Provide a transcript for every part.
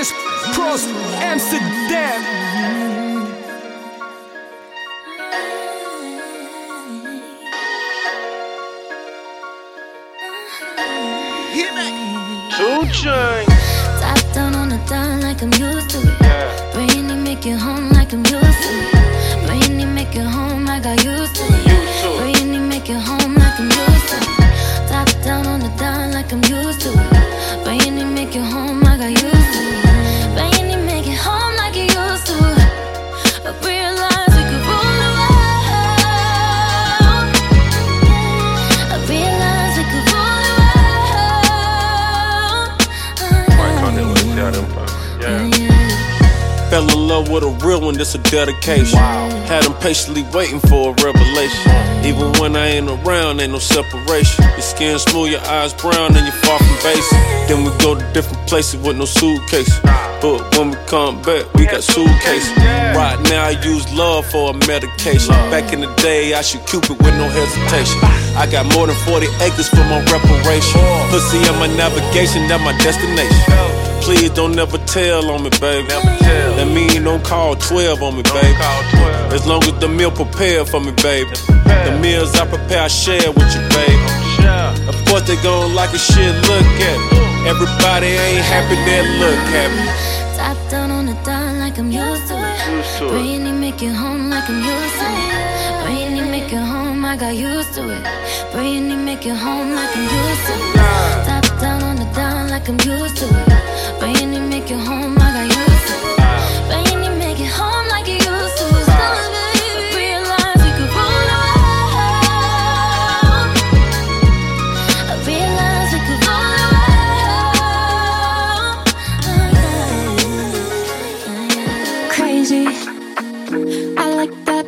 Kriss Kross Amsterdam. Two chains. Top down on the dime like I'm used to it. Brainy make it home like I'm used to it. Brainy make it home like I used to with a real one, this a dedication. Had him patiently waiting for a revelation. Mm. Even when I ain't around, ain't no separation. Your skin smooth, your eyes brown, and you're far from basic. Then we go to different places with no suitcase. But when we come back, we got suitcases. Right now, I use love for a medication. Back in the day, I shoot Cupid with no hesitation. I got more than 40 acres for my reparation. Pussy on my navigation, that my destination. Please don't never tell on me, baby. That mean don't call 12 on me, baby. As long as the meal prepared for me, baby. The meals I prepare, I share with you, baby. Of course they gon' like a shit, look at me. Everybody ain't happy, they look happy. Top down on the dime like I'm used to it. Brainy make it home like I'm used to it. Brainy make it home, I got used to it. Brainy make it home like I'm used to it. Top down on the dime like I'm used to it. Brainy make it home, I got used to it. Make it home like you used to. I realize we could rule the world. I realize we could rule the world. crazy. I like that,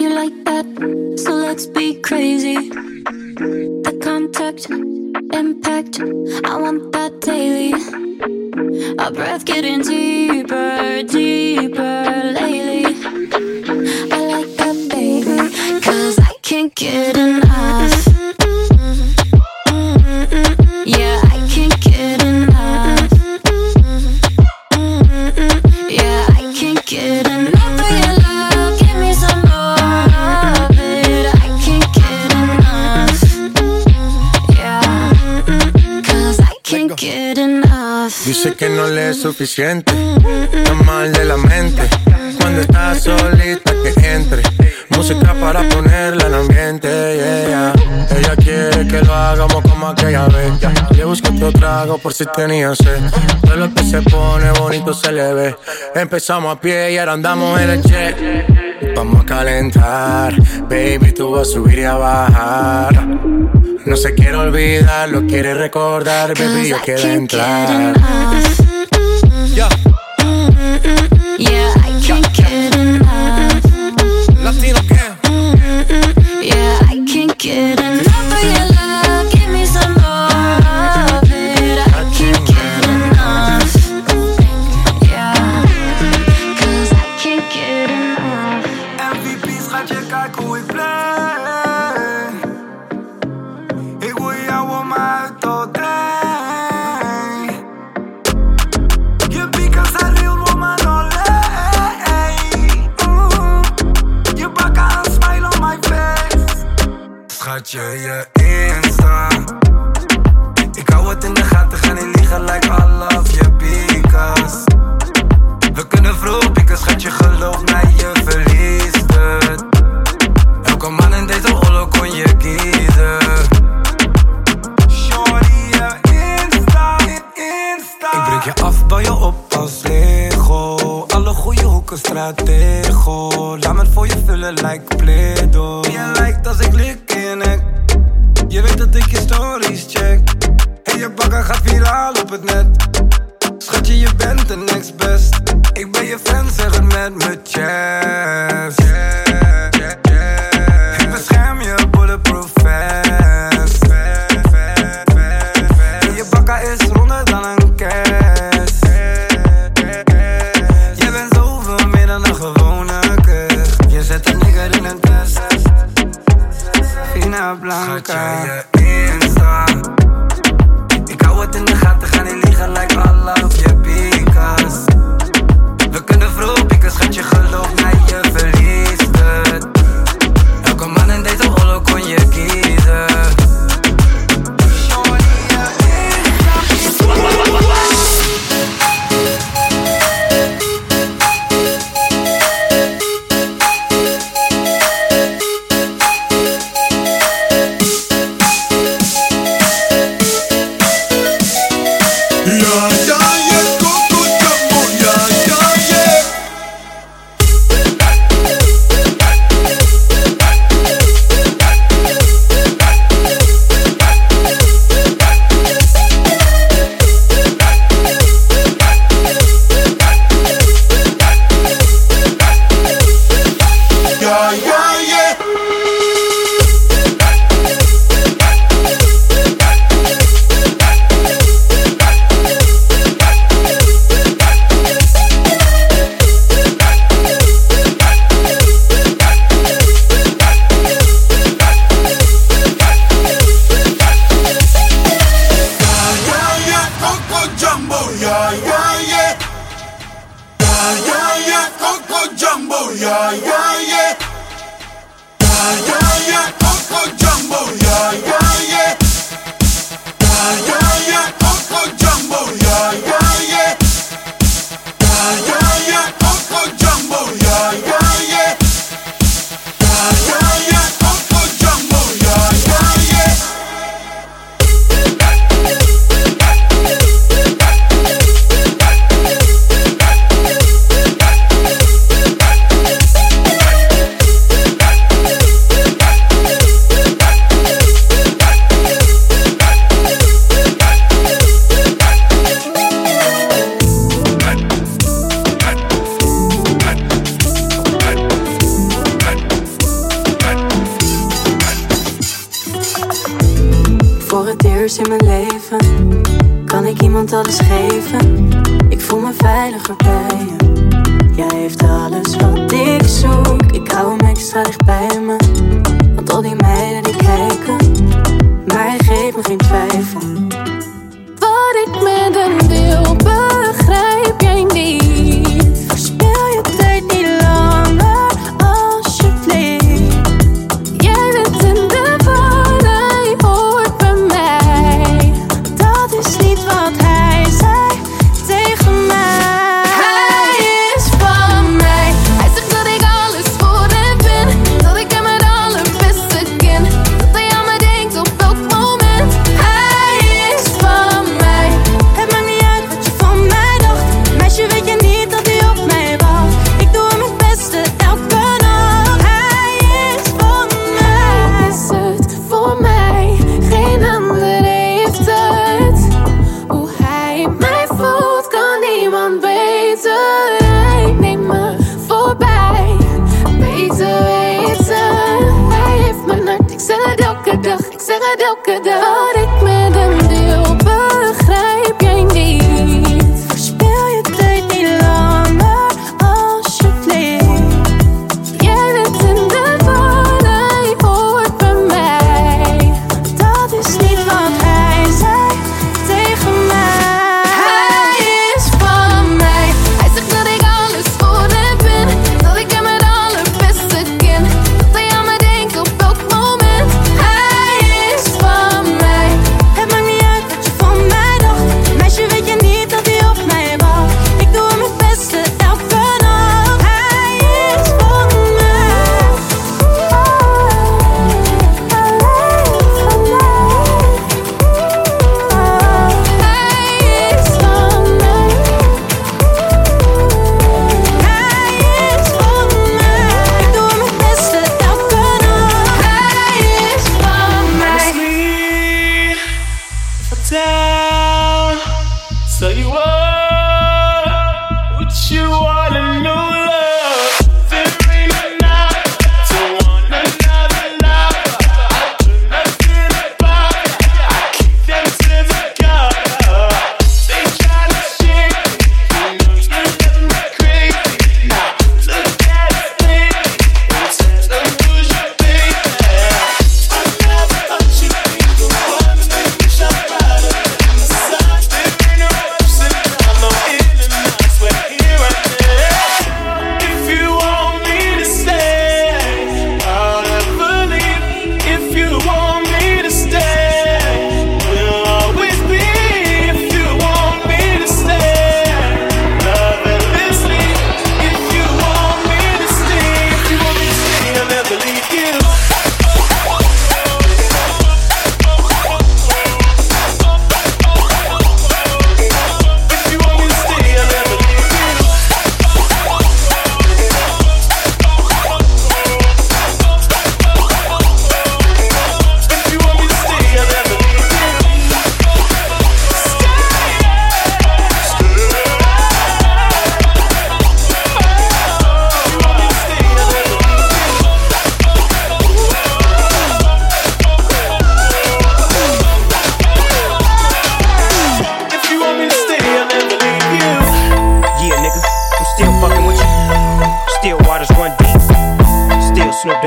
you like that, so let's be crazy. The contact, impact, I want that daily. Our breath getting deeper, es suficiente, está mal de la mente. Cuando está solita que entre, música para ponerla en ambiente. yeah. Ella quiere que lo hagamos como aquella vez. Le busqué otro trago por si tenía sed. Todo lo que se pone bonito se le ve. Empezamos a pie y ahora andamos en el jet. Vamos a calentar, baby, tú vas a subir y a bajar. No se quiere olvidar, lo quiere recordar, baby, yo quiero entrar. Yeah,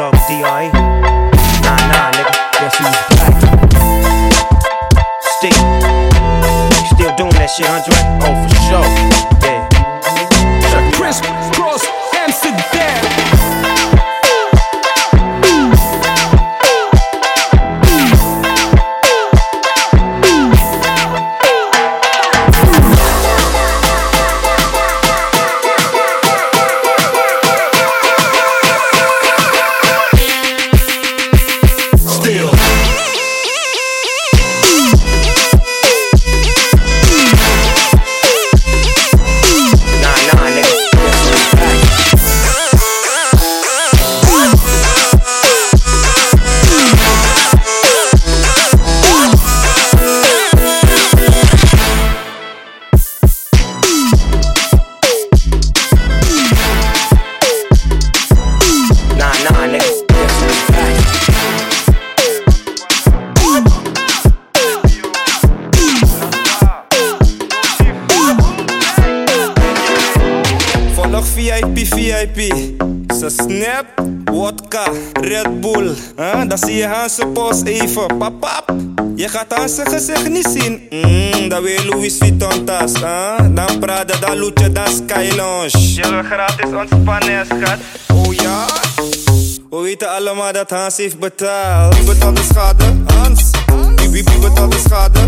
Dub DRE. Nah, nah, nigga. Guess who's back? Still, still doing that shit, Andre. Gezicht niet zien. Mm, dan weer Louis Vuitton tas. Huh? Dan Prada, dan Loetje, dan Sky Lounge. Je wil gratis ontspannen, schat. Oh ja? We weten allemaal dat Hans heeft betaald. Wie betaalt de schade? Hans. Wie, wie, wie betaalt de schade?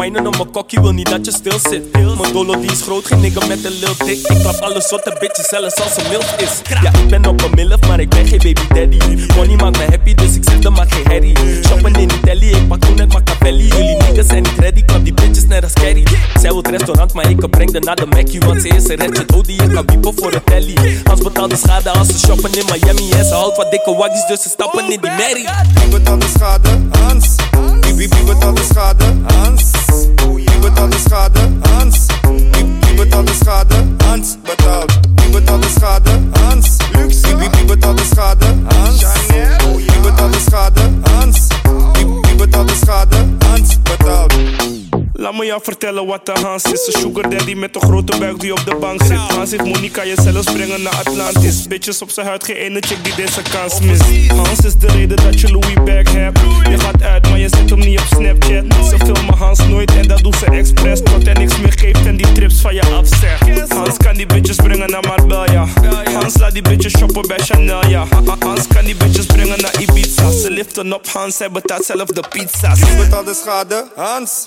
Wijnen op mijn kokkie, wil niet dat je stil zit. Mijn dolo die is groot, geen nigga met een lil dik. Ik klap alle soorten bitches, zelfs als een milf is. Ja, ik ben op een milf, maar ik ben geen baby daddy. Money maakt me happy, dus ik zet er maar geen herrie. Shoppen in Italy, ik pak toen net Machiavelli. Jullie niggas zijn niet ready, klap die bitches net als Carrie. Zij wil het restaurant, maar ik breng haar naar de Mackie. Want ze is een redje dood die je kan wiepen voor de telly. Hans betaalt de schade als ze shoppen in Miami. En ze houdt wat dikke waggies, dus ze stappen in die merrie. Wie betaalt de schade? Hans. Wie, wie, betaalt de schade? Hans. Wie betaalt de schade? Hans. Wie, wie betaalt de schade? Hans betaalt. Wie betaalt de schade? Hans. Luxe. Wie, wie betaalt de schade? Hans. Chanel. Wie betaalt de schade? Hans. Wie, wie betaalt de schade? Laat me jou vertellen wat de Hans is. Een sugar daddy met een grote buik die op de bank zit. Hans heeft money, kan je zelfs brengen naar Atlantis. Bitches op zijn huid, geen ene chick die deze kans mist. Hans is de reden dat je Louis bag hebt. Je gaat uit, maar je zet hem niet op Snapchat. Ze filmen Hans nooit en dat doet ze expres. Tot hij niks meer geeft en die trips van je afzegt. Hans kan die bitches brengen naar Marbella. Hans laat die bitches shoppen bij Chanel, ja. Hans kan die bitches brengen naar Ibiza. Ze liften op Hans, hij betaalt zelf de pizza's. Wie betaalt de schade? Hans.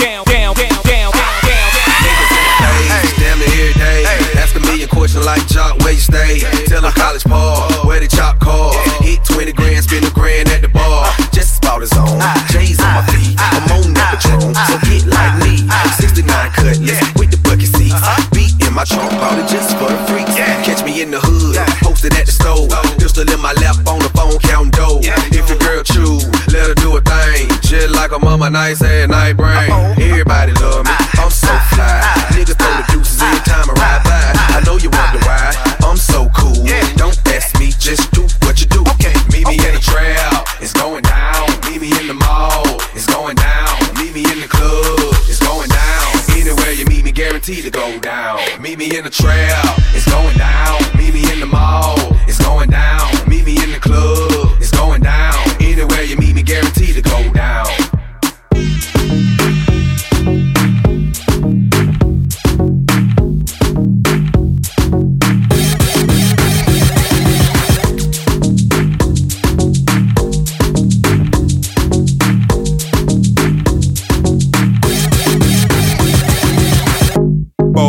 Mama, nice and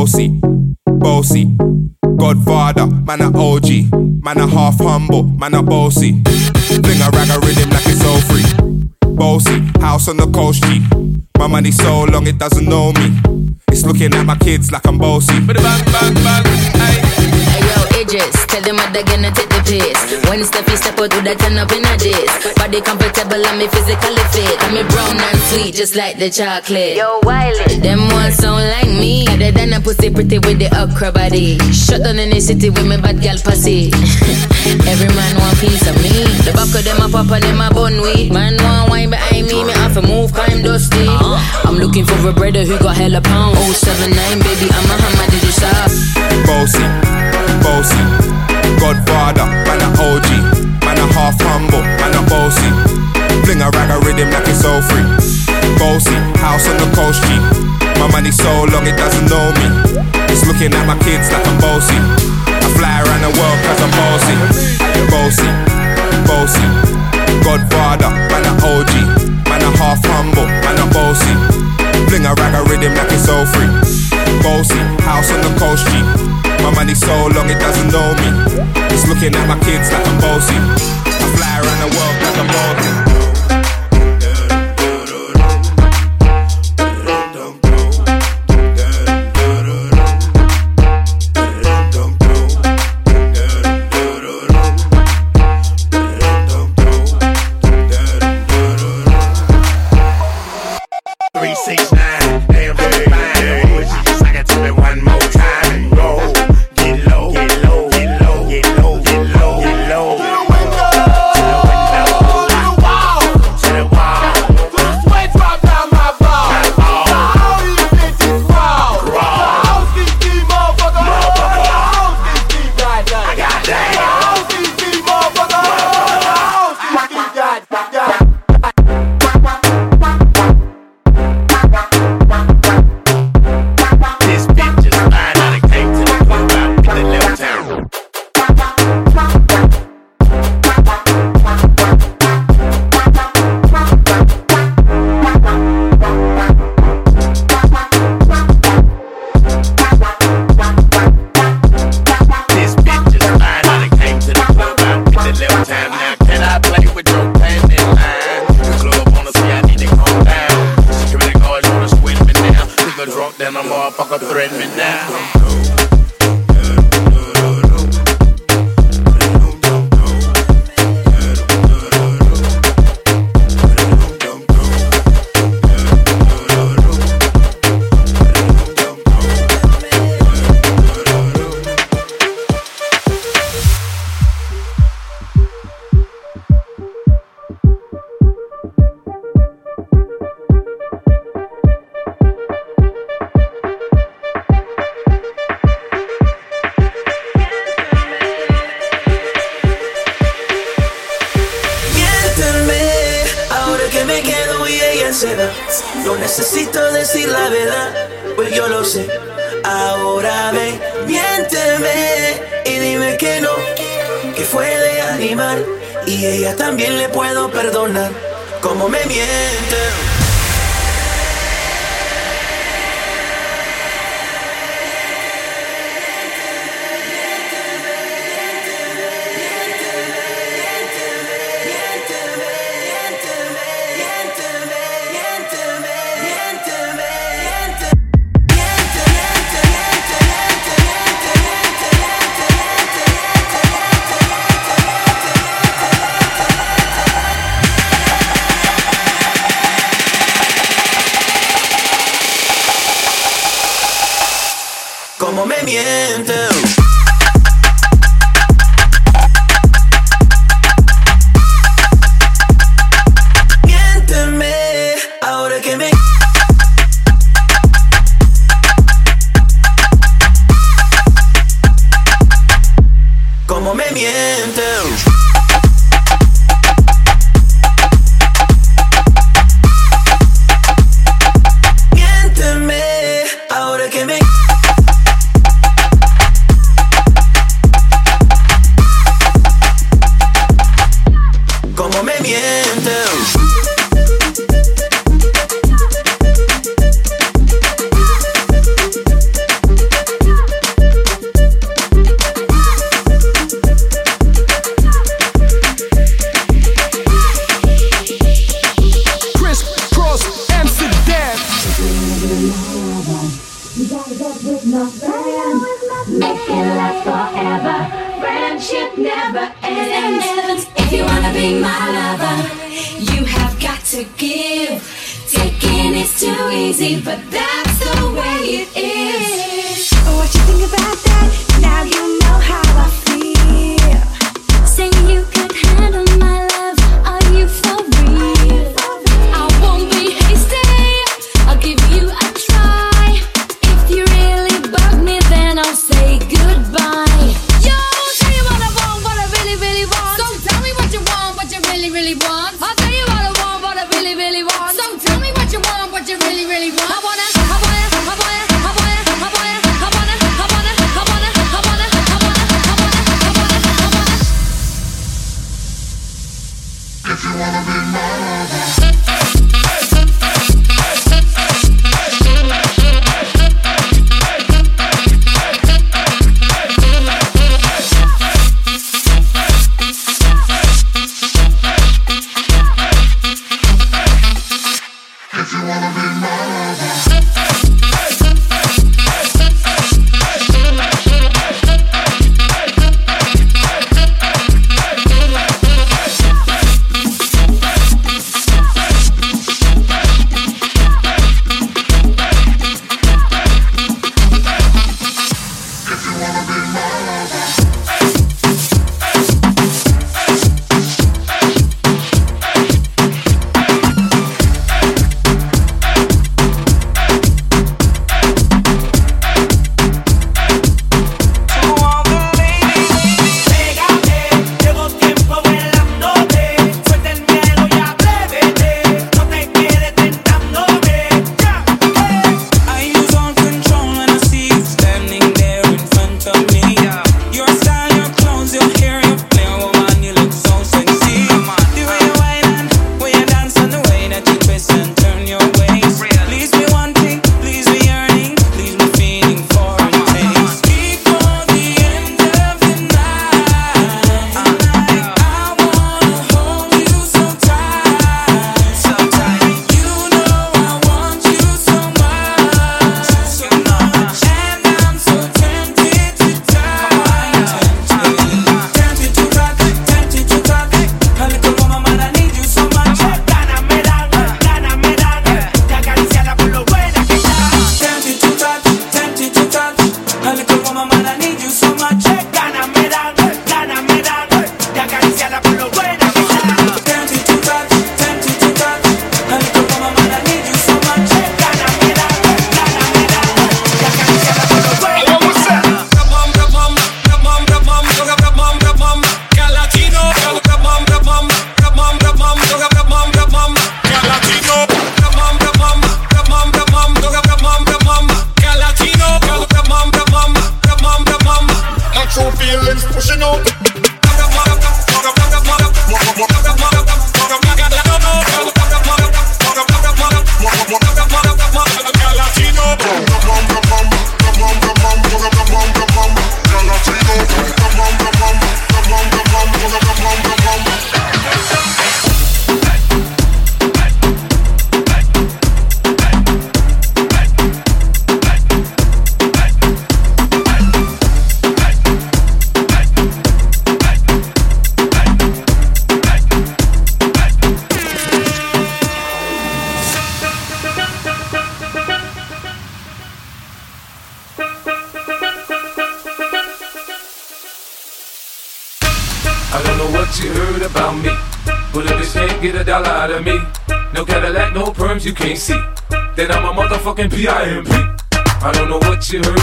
Bossy, bossy, Godfather, man a OG, man a half humble, man a bossy. Fling a rag a rhythm like it's all free. Bossy, house on the coast G. My money so long it doesn't know me. It's looking at my kids like I'm bossy. Hey yo, them other gonna take the piss. When Steffi step out, do that turn up in a diss. Body comfortable and me physically fit. And me brown and sweet, just like the chocolate. Yo, Wiley. Them ones sound like me. Other than a pussy pretty with the okra body. Shut down in the city with me bad gal pussy. Every man want piece of me. The back of them a pop and them a bun weed. Man want wine behind me, me have to move, cause I'm dusty. Uh-huh. I'm looking for a brother who got hella pound. 079, baby, I'm a hammer, did you stop? Bossy, bossy, Godfather, man a OG, man a half humble, man a bossy. Fling a rag a rhythm like it's all free. Bossy, house on the coast G. My money so long it doesn't know me. It's looking at my kids like I'm bossy. I fly around the world cause I'm bossy. Bossy, bossy, Godfather, man a OG, man a half humble, man a bossy. Fling a rag a rhythm like it's all free. Bossy, house on the coast G. My money so long it doesn't know me. Looking at my kids like I'm bossy. I fly around the world like I'm bossy.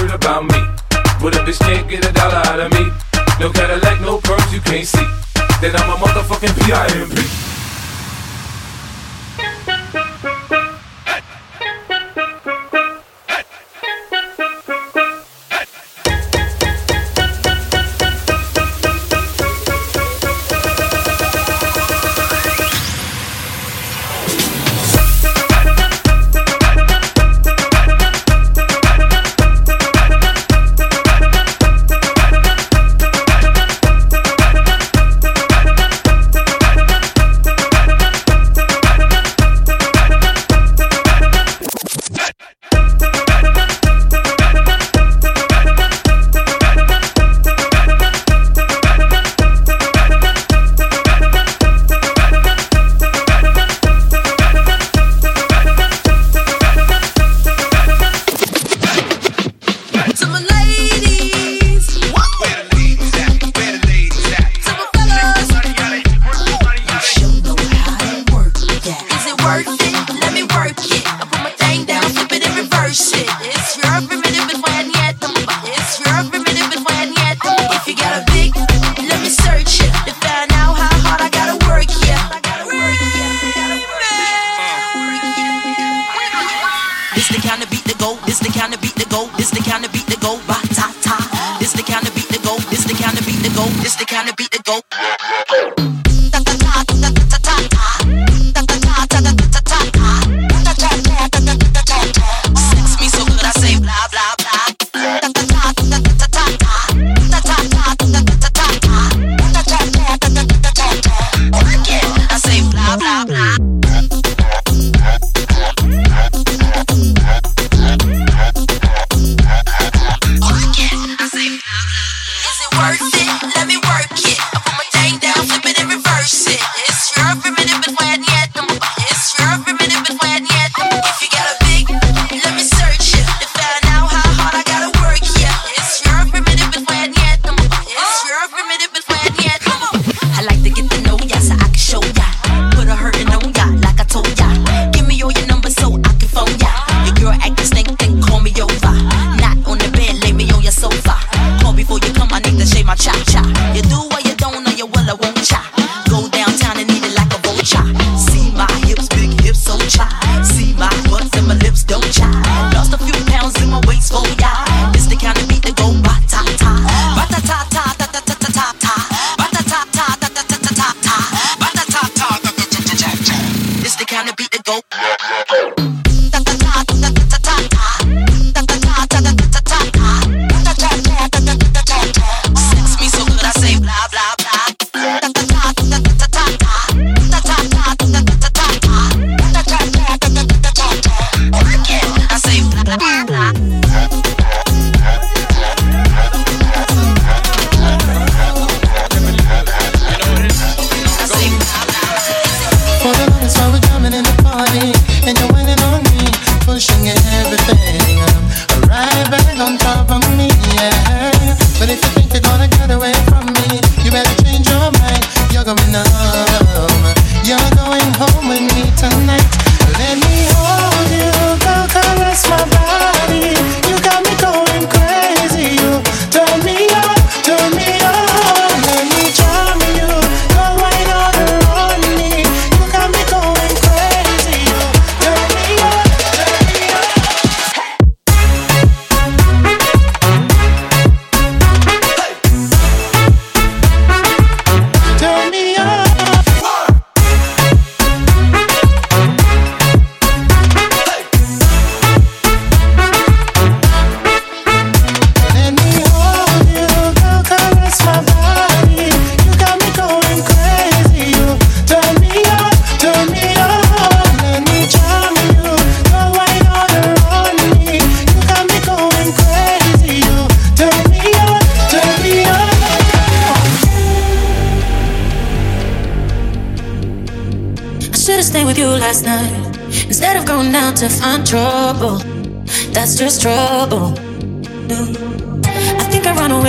it about me. What a bitch can't get a dollar out of me. No Cadillac, no Perks, you can't see. Then I'm a motherfucking P.I.M.P. you.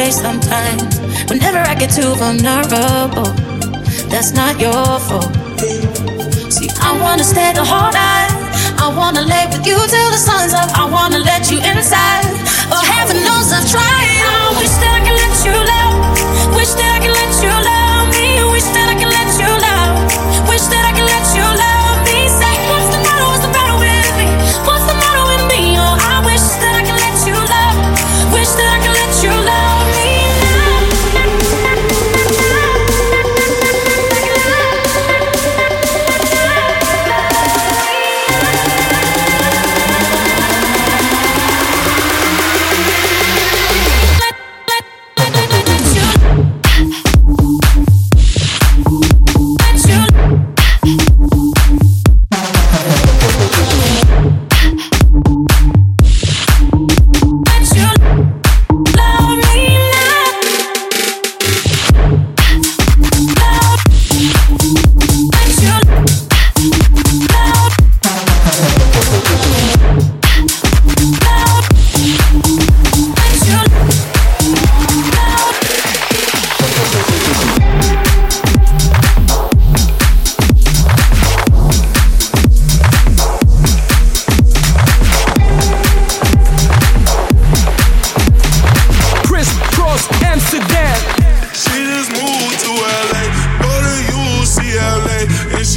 way sometimes. Whenever I get too vulnerable, that's not your fault. See, I wanna stay the whole night. I wanna lay with you till the sun's up. I wanna let you inside. Oh, heaven knows I've tried. I wish that I could let you love. Wish that I could let you love.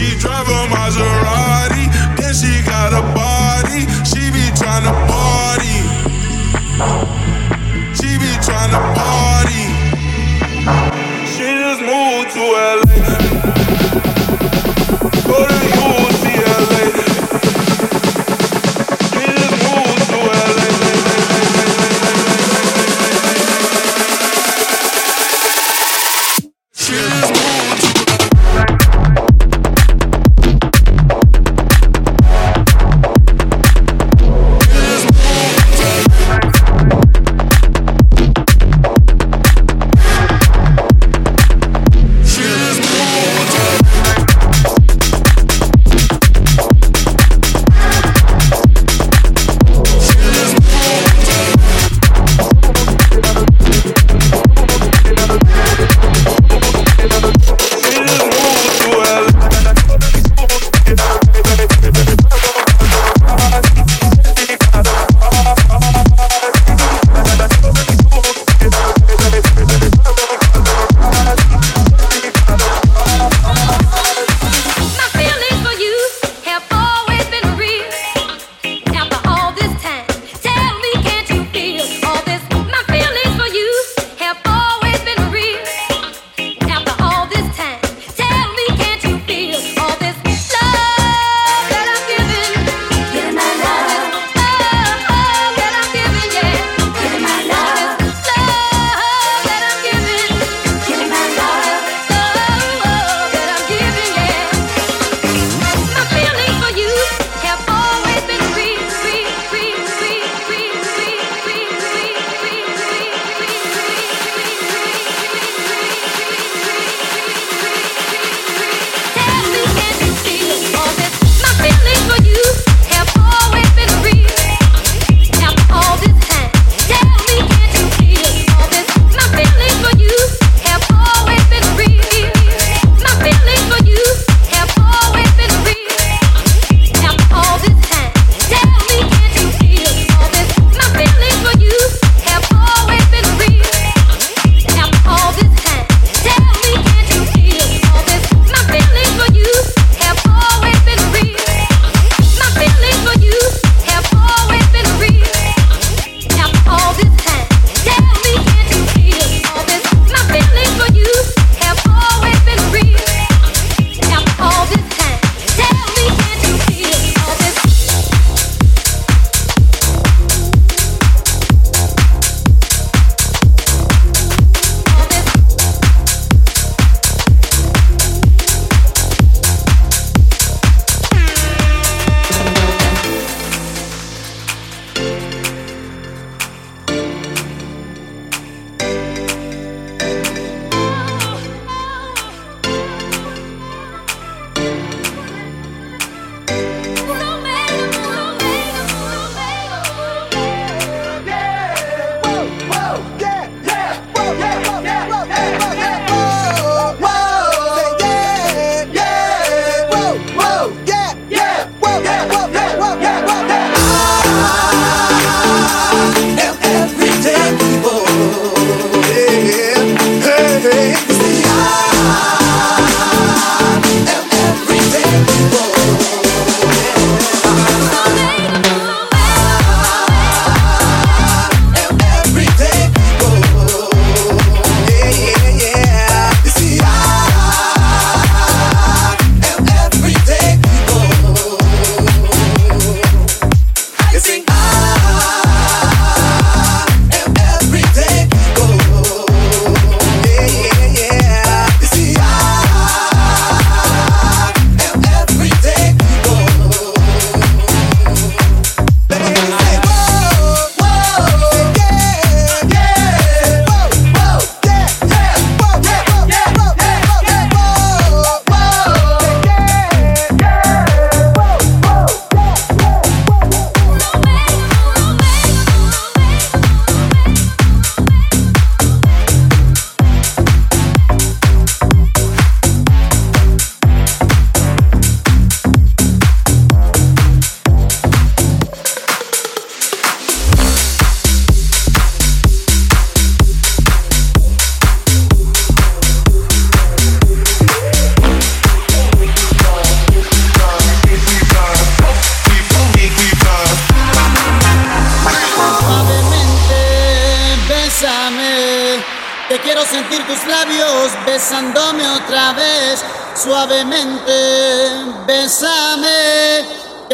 She drive a Maserati, then she got a body. She be tryna party. She be tryna party. She just moved to LA. Go to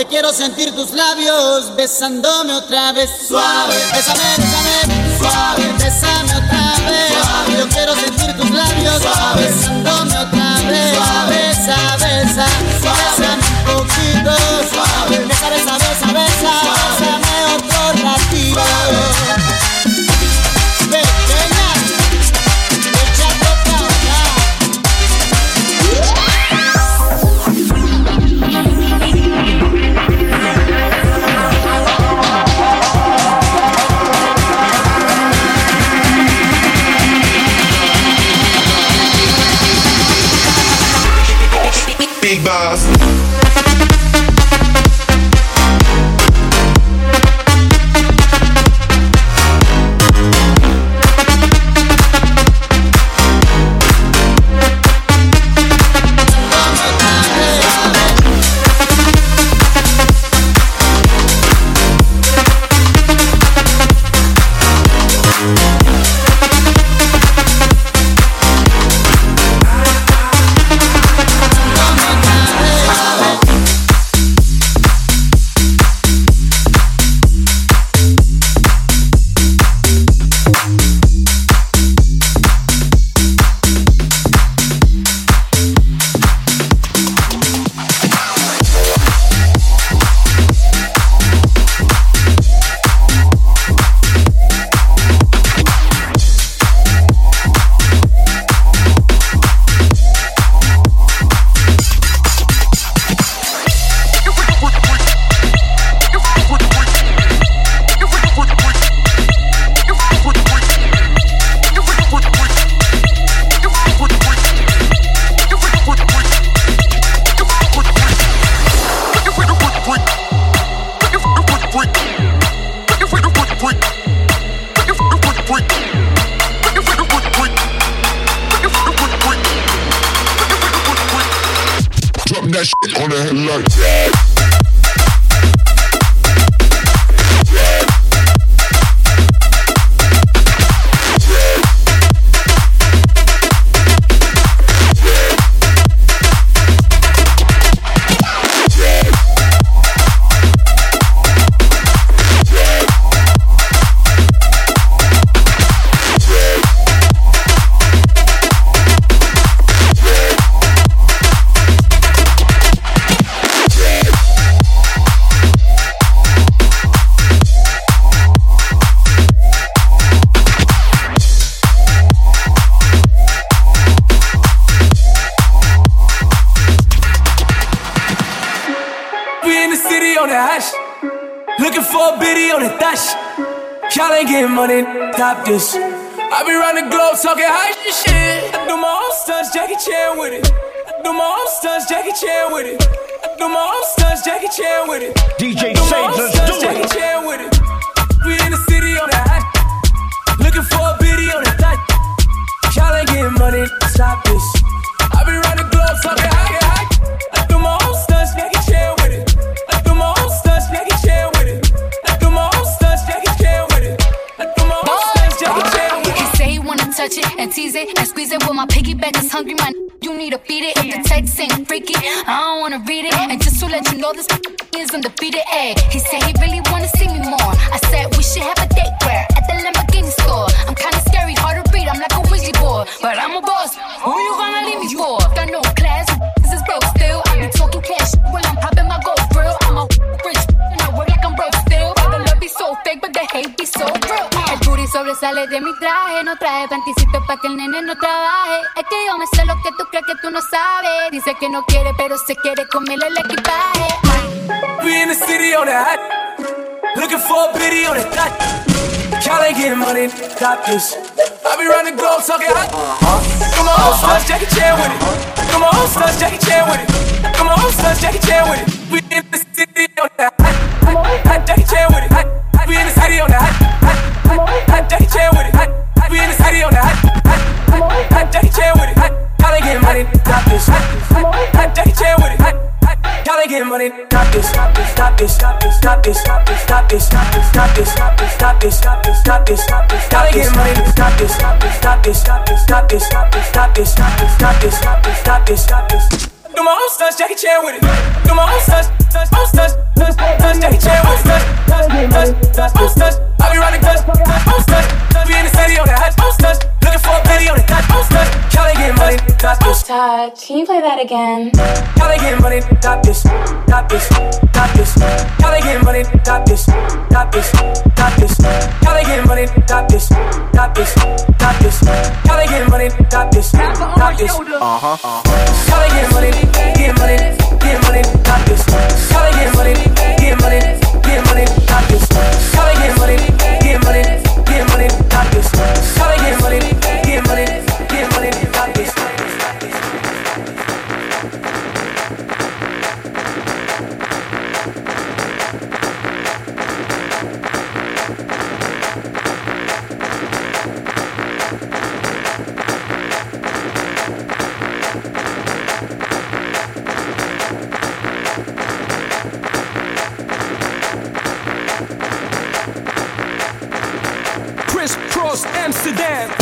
quiero sentir tus labios, besándome otra vez, suave. Bésame, bésame, suave, bésame otra vez. Yo quiero sentir tus labios, suave, besándome otra vez, suave. Besa, besa, bésame un poquito, this. I be round the globe talking high shit. I do my own stunts, Jackie Chan with it. I do my own stunts, Jackie Chan with it. I do my own stunts, Jackie Chan with it. DJ I do my Sage, let's stunts, do Jackie it. Chan with it. We in the city on the hash. Looking for a biddy on the dash. Y'all ain't getting money, stop this. I be round the globe talking high, touch it and tease it and squeeze it. Well, my piggyback is hungry, man. You need to feed it. If the text ain't freaky, I don't wanna read it. And just to let you know, this is undefeated. Ay, he said he really wanna see me more. I said we should have a date where at the Lamborghini store. I'm kinda scary, hard to read. I'm like a Ouija board, but I'm a boss. Who you gonna leave me for? Got no class, this is broke still. I be talking cash when I'm popping my gold grill. I'm a rich and I work like I'm broke still. But the love be so fake, but the hate be so sobresale de mi traje, no traje panticito pa' que el nene no trabaje. Es que yo me sé lo que tú crees que tú no sabes. Dice que no quiere, pero se quiere comerle el equipaje. We in the city on the hot. Looking for a biddy on the dot. Y'all ain't getting money, stop this. I be running globe talking hot. Come on, stunts, Jackie Chan with it. Come on, stunts, Jackie Chan with it. Come on, stunts, Jackie Chan with it. We in the city on the hot. Hot Jackie Chan with it. Hot. We in the city on hot. Hot, We on the hot. Hot, hot Jackie Chan with it. Hot. Y'all ain't getting money, stop this. Hot Jackie Chan with it. Hot. Y'all Gotta get money, stop this, stop this, stop this, stop this, stop this, stop this, stop this, stop this, stop this, stop this, stop this, stop this, stop this, stop this, gotta get money, stop this, stop this, stop this, stop this, stop this, stop this, stop this, stop this, stop this, stop this, stop this, stop this. Do my own stunts, Jackie Chan with it. Do my own stunts, stunts, stunts, stunts, stunts, Jackie Chan, own stunts, stunts, stunts, own stunts. I be running guns, own stunts. We in the city on that hot, own stunts. Looking for a penny on the dot, own stunts. Cali get money, stop this. Todd, can you play that again? Cali get money, stop this, stop this, stop this. Cali get money, stop this, stop this, stop this. Cali get money, stop this, stop this, stop this. Cali get money, stop this, stop this. Uh huh. Uh Cali get money, get money, get money, stop this. Cali get money, get money, get money, stop this. Cali get money, get money, get money, damn